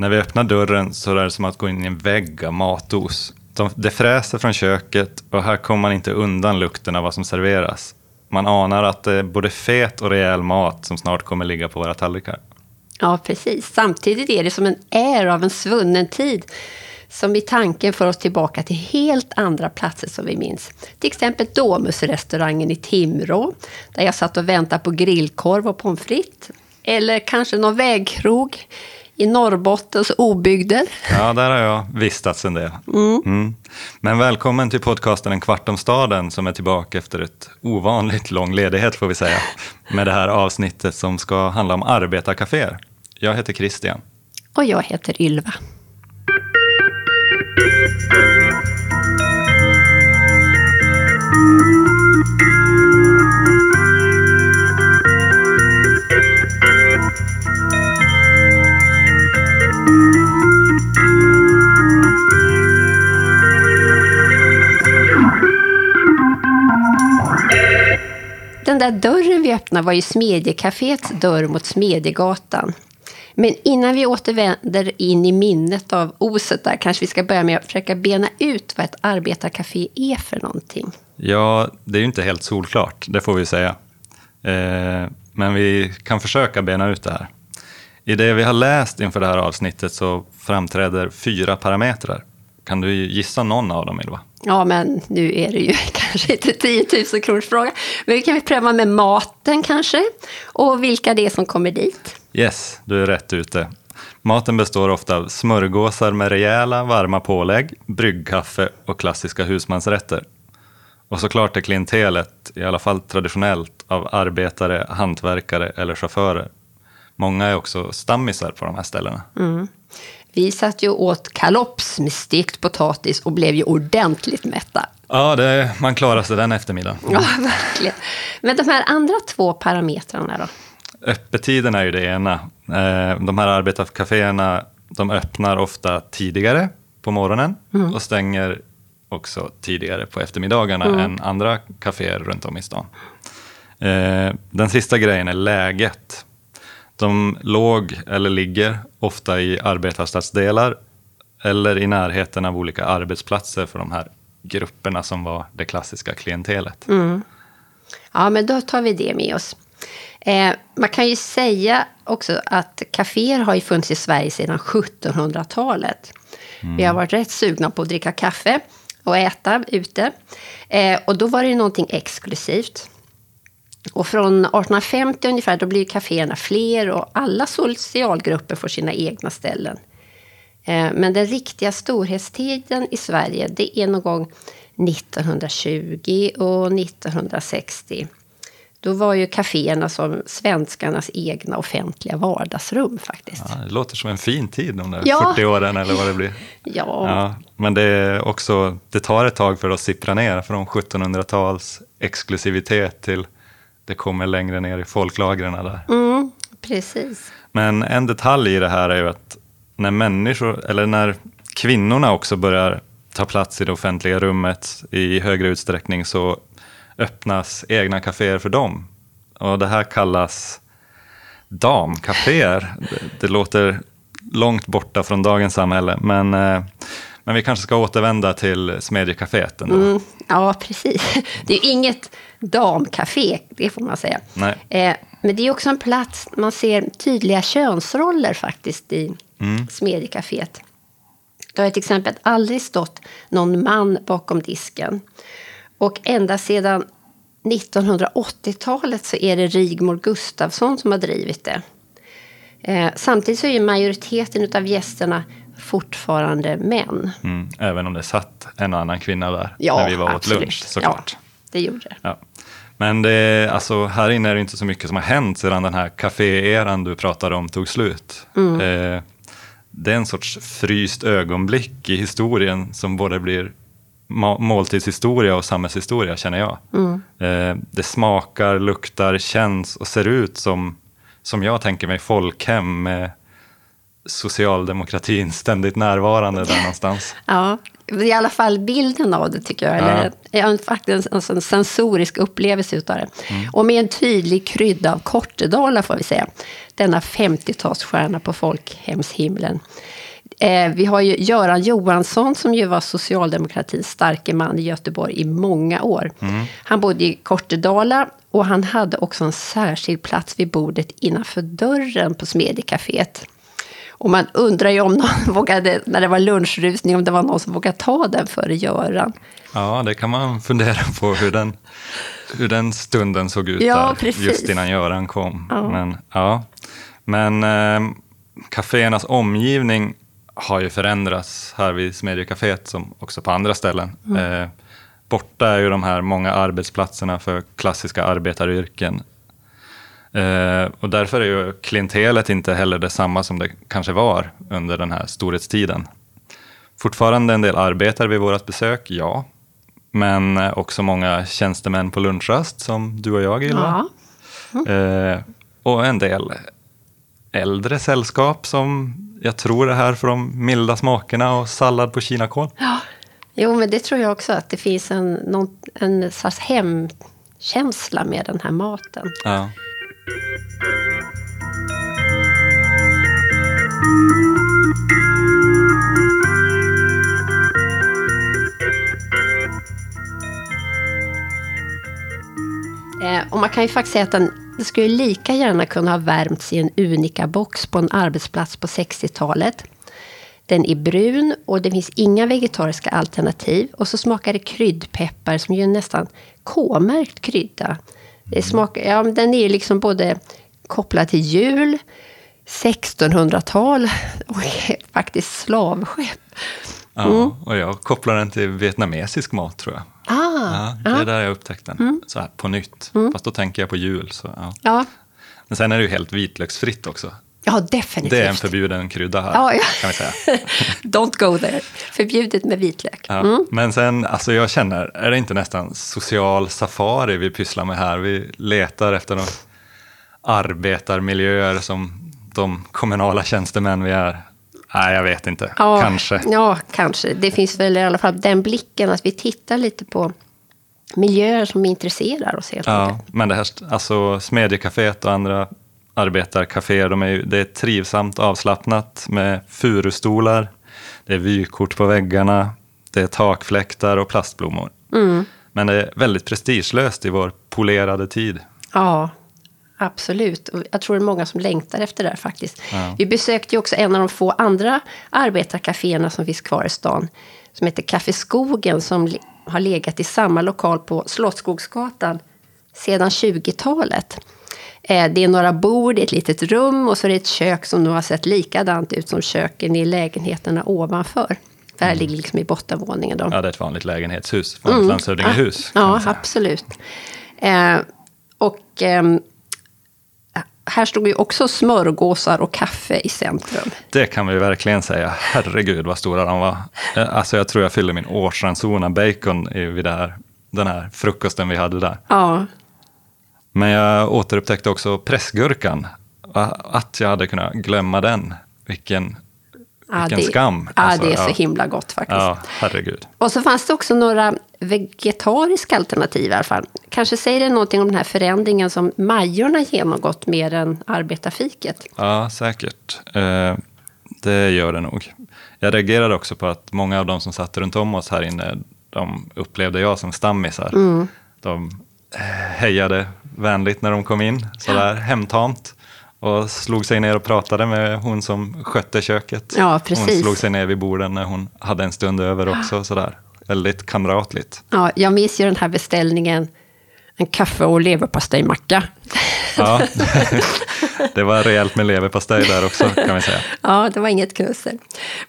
När vi öppnar dörren så är det som att gå in i en vägg av matos. De, det fräser från köket och här kommer man inte undan lukten av vad som serveras. Man anar att det är både fet och rejäl mat som snart kommer ligga på våra tallrikar. Ja, precis. Samtidigt är det som en är av en svunnen tid som i tanken för oss tillbaka till helt andra platser som vi minns. Till exempel Domusrestaurangen i Timrå, där jag satt och väntade på grillkorv och pommes frites. Eller kanske någon vägkrog i Norrbottens obygder. Ja, där har jag vistats en del. Mm. Mm. Men välkommen till podcasten En kvart om staden som är tillbaka efter ett ovanligt lång ledighet får vi säga. Med det här avsnittet som ska handla om arbetarkaféer. Jag heter Christian. Och jag heter Ylva. Den där dörren vi öppnade var ju Smedjekaféets dörr mot Smedjegatan. Men innan vi återvänder in i minnet av oset där kanske vi ska börja med att försöka bena ut vad ett arbetarkafé är för någonting. Ja, det är ju inte helt solklart, det får vi säga. Eh, men vi kan försöka bena ut det här. I det vi har läst inför det här avsnittet så framträder fyra parametrar. Kan du gissa någon av dem, Ylva? Ja, men nu är det ju kanske inte 10 000 kronors fråga. Men vi kan väl pröva med maten kanske? Och vilka det är som kommer dit. Yes, du är rätt ute. Maten består ofta av smörgåsar med rejäla, varma pålägg, bryggkaffe och klassiska husmansrätter. Och såklart är klientelet, i alla fall traditionellt, av arbetare, hantverkare eller chaufförer. Många är också stammisar på de här ställena. Mm. Vi satt ju åt kalops med stekt potatis och blev ju ordentligt mätta. Ja, det, man klarar sig den eftermiddagen. Ja, verkligen. Men de här andra två parametrarna då? Öppettiden är ju det ena. Eh, de här arbetarkaféerna de öppnar ofta tidigare på morgonen mm. och stänger också tidigare på eftermiddagarna mm. än andra kaféer runt om i stan. Eh, den sista grejen är läget. De låg eller ligger ofta i arbetarstadsdelar eller i närheten av olika arbetsplatser för de här grupperna som var det klassiska klientelet. Mm. Ja, men då tar vi det med oss. Eh, man kan ju säga också att kaféer har ju funnits i Sverige sedan 1700-talet. Mm. Vi har varit rätt sugna på att dricka kaffe och äta ute. Eh, och då var det någonting exklusivt. Och från 1850 ungefär, då blir kaféerna fler och alla socialgrupper får sina egna ställen. Eh, men den riktiga storhetstiden i Sverige, det är någon gång 1920 och 1960. Då var ju kaféerna som svenskarnas egna offentliga vardagsrum faktiskt. Ja, det låter som en fin tid de där ja. 40 åren eller vad det blir. ja. ja. Men det, är också, det tar ett tag för att sippra ner från 1700-tals exklusivitet till det kommer längre ner i folklagren där. Mm, precis. Men en detalj i det här är ju att när människor, eller när kvinnorna också börjar ta plats i det offentliga rummet i högre utsträckning så öppnas egna kaféer för dem. Och det här kallas damkaféer. Det, det låter långt borta från dagens samhälle, men, eh, men vi kanske ska återvända till Smedjekaféet Mm, ja, precis. Det är ju inget damkafé, det får man säga. Nej. Eh, men det är också en plats man ser tydliga könsroller faktiskt i mm. Smedjekaféet. Det har till exempel aldrig stått någon man bakom disken. Och ända sedan 1980-talet så är det Rigmor Gustafsson som har drivit det. Eh, samtidigt så är majoriteten av gästerna fortfarande män. Mm, även om det satt en och annan kvinna där ja, när vi var åt lunch såklart. Ja, det gjorde det. Ja. Men det, alltså, här inne är det inte så mycket som har hänt sedan den här kaféeran du pratade om tog slut. Mm. Eh, det är en sorts fryst ögonblick i historien som både blir måltidshistoria och samhällshistoria känner jag. Mm. Eh, det smakar, luktar, känns och ser ut som, som jag tänker mig folkhem med socialdemokratin ständigt närvarande där någonstans. Ja, i alla fall bilden av det tycker jag. Eller ja. faktiskt en, en sensorisk upplevelse utav det. Mm. Och med en tydlig krydda av Kortedala får vi säga. Denna 50-talsstjärna på folkhemshimlen. Eh, vi har ju Göran Johansson som ju var socialdemokratins starke man i Göteborg i många år. Mm. Han bodde i Kortedala och han hade också en särskild plats vid bordet innanför dörren på Smedjecaféet. Och man undrar ju om någon vågade, när det var lunchrusning, om det var någon som vågade ta den före Göran. Ja, det kan man fundera på hur den, hur den stunden såg ut ja, där, just innan Göran kom. Ja. Men, ja. Men eh, kaféernas omgivning har ju förändrats här vid Smedjecaféet som också på andra ställen. Mm. Eh, borta är ju de här många arbetsplatserna för klassiska arbetaryrken. Eh, och därför är ju klientelet inte heller detsamma som det kanske var under den här storhetstiden. Fortfarande en del arbetare vid vårt besök, ja. Men också många tjänstemän på lunchrast som du och jag, Ylva. Ja. Mm. Eh, och en del äldre sällskap som jag tror är här för de milda smakerna och sallad på kinakål. Ja. Jo, men det tror jag också, att det finns en, någon, en slags hemkänsla med den här maten. Ja. Eh, och man kan ju faktiskt säga att den, det skulle lika gärna kunna ha värmts i en Unica-box på en arbetsplats på 60-talet. Den är brun och det finns inga vegetariska alternativ. Och så smakar det kryddpeppar som ju är nästan K-märkt krydda. Det smakar, ja, den är liksom både kopplad till jul, 1600-tal och faktiskt slavskepp. Mm. Ja, och jag kopplar den till vietnamesisk mat tror jag. Ah, ja, det är ah. där jag upptäckte den, mm. så här på nytt. Mm. Fast då tänker jag på jul. Så, ja. ja. Men sen är det ju helt vitlöksfritt också. Ja, definitivt. Det är en förbjuden krydda här, ja, ja. kan vi säga. Don't go there. Förbjudet med vitlök. Ja, mm. Men sen, alltså jag känner, är det inte nästan social safari vi pysslar med här? Vi letar efter de arbetarmiljöer som de kommunala tjänstemän vi är. Nej, jag vet inte. Ja, kanske. Ja, kanske. Det finns väl i alla fall den blicken att vi tittar lite på miljöer som intresserar oss helt ja, Men det här, alltså Smedjecaféet och andra arbetarkaféer, de är, det är trivsamt avslappnat med furustolar, det är vykort på väggarna, det är takfläktar och plastblommor. Mm. Men det är väldigt prestigelöst i vår polerade tid. Ja, Absolut. Och jag tror det är många som längtar efter det här faktiskt. Ja. Vi besökte ju också en av de få andra arbetarkaféerna som finns kvar i stan. Som heter Café Skogen som har legat i samma lokal på Slottsskogsgatan sedan 20-talet. Eh, det är några bord i ett litet rum och så är det ett kök som nog har sett likadant ut som köken i lägenheterna ovanför. Det här mm. ligger liksom i bottenvåningen. Då. Ja, det är ett vanligt lägenhetshus, vanligt mm. landshövdingehus. Ja, ja absolut. Eh, och eh, här stod ju också smörgåsar och kaffe i centrum. Det kan vi verkligen säga. Herregud vad stora de var. Eh, alltså jag tror jag fyllde min årsranson av bacon vid här, den här frukosten vi hade där. Ja. Men jag återupptäckte också pressgurkan. Att jag hade kunnat glömma den. Vilken Ja, Vilken det, skam. Ja, alltså, det är så himla gott faktiskt. Ja, herregud. Och så fanns det också några vegetariska alternativ i alla fall. Kanske säger det någonting om den här förändringen som Majorna genomgått mer än arbetarfiket? Ja, säkert. Eh, det gör det nog. Jag reagerade också på att många av de som satt runt om oss här inne, de upplevde jag som stammisar. Mm. De hejade vänligt när de kom in, sådär hemtamt och slog sig ner och pratade med hon som skötte köket. Ja, precis. Hon slog sig ner vid borden när hon hade en stund över också. Sådär. Väldigt kamratligt. Ja, jag minns ju den här beställningen, en kaffe och leverpastejmacka. Ja, det var rejält med leverpastej där också kan vi säga. Ja, det var inget knussel.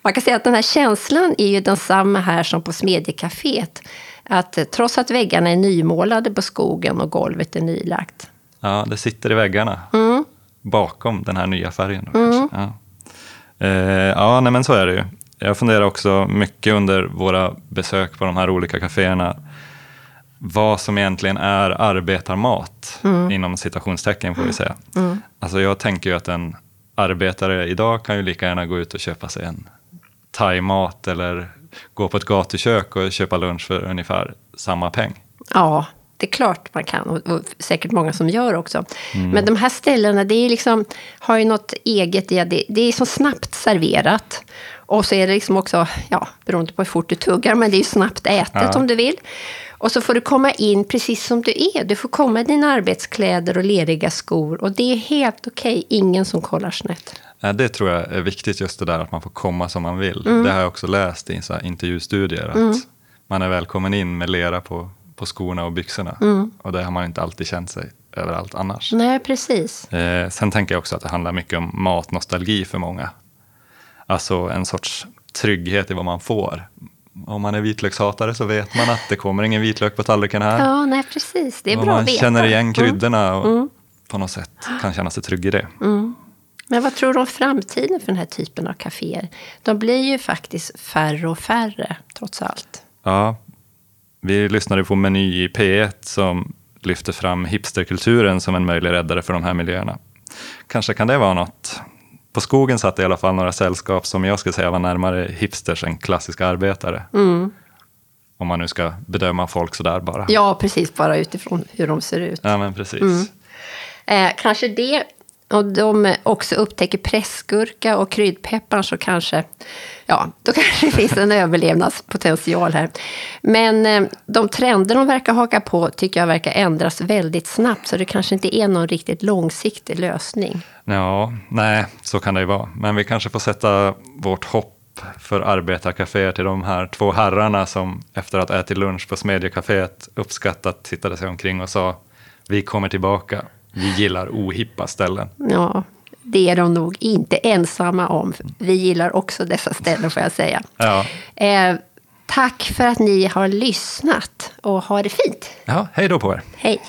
Man kan säga att den här känslan är ju densamma här som på Smedjecaféet. Att trots att väggarna är nymålade på skogen och golvet är nylagt. Ja, det sitter i väggarna. Mm bakom den här nya färgen. Då, mm. Ja, eh, ja nej, men så är det ju. Jag funderar också mycket under våra besök på de här olika kaféerna vad som egentligen är arbetarmat, mm. inom citationstecken får vi säga. Mm. Alltså jag tänker ju att en arbetare idag kan ju lika gärna gå ut och köpa sig en thaimat eller gå på ett gatukök och köpa lunch för ungefär samma peng. Ja, det är klart man kan och, säkert många som gör också. Mm. Men de här ställena, det är liksom, har ju något eget i det. Det är så snabbt serverat. Och så är det liksom också, ja, beroende på hur fort du tuggar, men det är ju snabbt ätet ja. om du vill. Och så får du komma in precis som du är. Du får komma i dina arbetskläder och leriga skor. Och det är helt okej, okay. ingen som kollar snett. Det tror jag är viktigt, just det där att man får komma som man vill. Mm. Det har jag också läst i så intervjustudier. Att mm. Man är välkommen in med lera på, på skorna och byxorna. Mm. Och det har man inte alltid känt sig överallt annars. Nej, precis. Eh, sen tänker jag också att det handlar mycket om matnostalgi för många. Alltså en sorts trygghet i vad man får. Om man är vitlökshatare så vet man att det kommer ingen vitlök på tallriken här. Ja, nej precis. Det är och bra man att veta. känner igen mm. kryddorna och mm. på något sätt kan känna sig trygg i det. Mm. Men vad tror du om framtiden för den här typen av kaféer? De blir ju faktiskt färre och färre, trots allt. Ja, vi lyssnade på Meny i P1 som lyfter fram hipsterkulturen som en möjlig räddare för de här miljöerna. Kanske kan det vara något på skogen satt i alla fall några sällskap som jag skulle säga var närmare hipsters än klassiska arbetare. Mm. Om man nu ska bedöma folk sådär bara. Ja, precis. Bara utifrån hur de ser ut. Ja, men precis. Mm. Eh, kanske det och de också upptäcker pressgurka och kryddpeppar så kanske, ja, då kanske det finns en överlevnadspotential här. Men eh, de trender de verkar haka på tycker jag verkar ändras väldigt snabbt, så det kanske inte är någon riktigt långsiktig lösning. Ja, nej, så kan det ju vara. Men vi kanske får sätta vårt hopp för arbetarkaféer till de här två herrarna som efter att ha ätit lunch på Smedjekaféet uppskattat tittade sig omkring och sa vi kommer tillbaka vi gillar ohippa ställen. Ja, det är de nog inte ensamma om. Vi gillar också dessa ställen får jag säga. Ja. Eh, tack för att ni har lyssnat och ha det fint. Ja, hej då på er. Hej.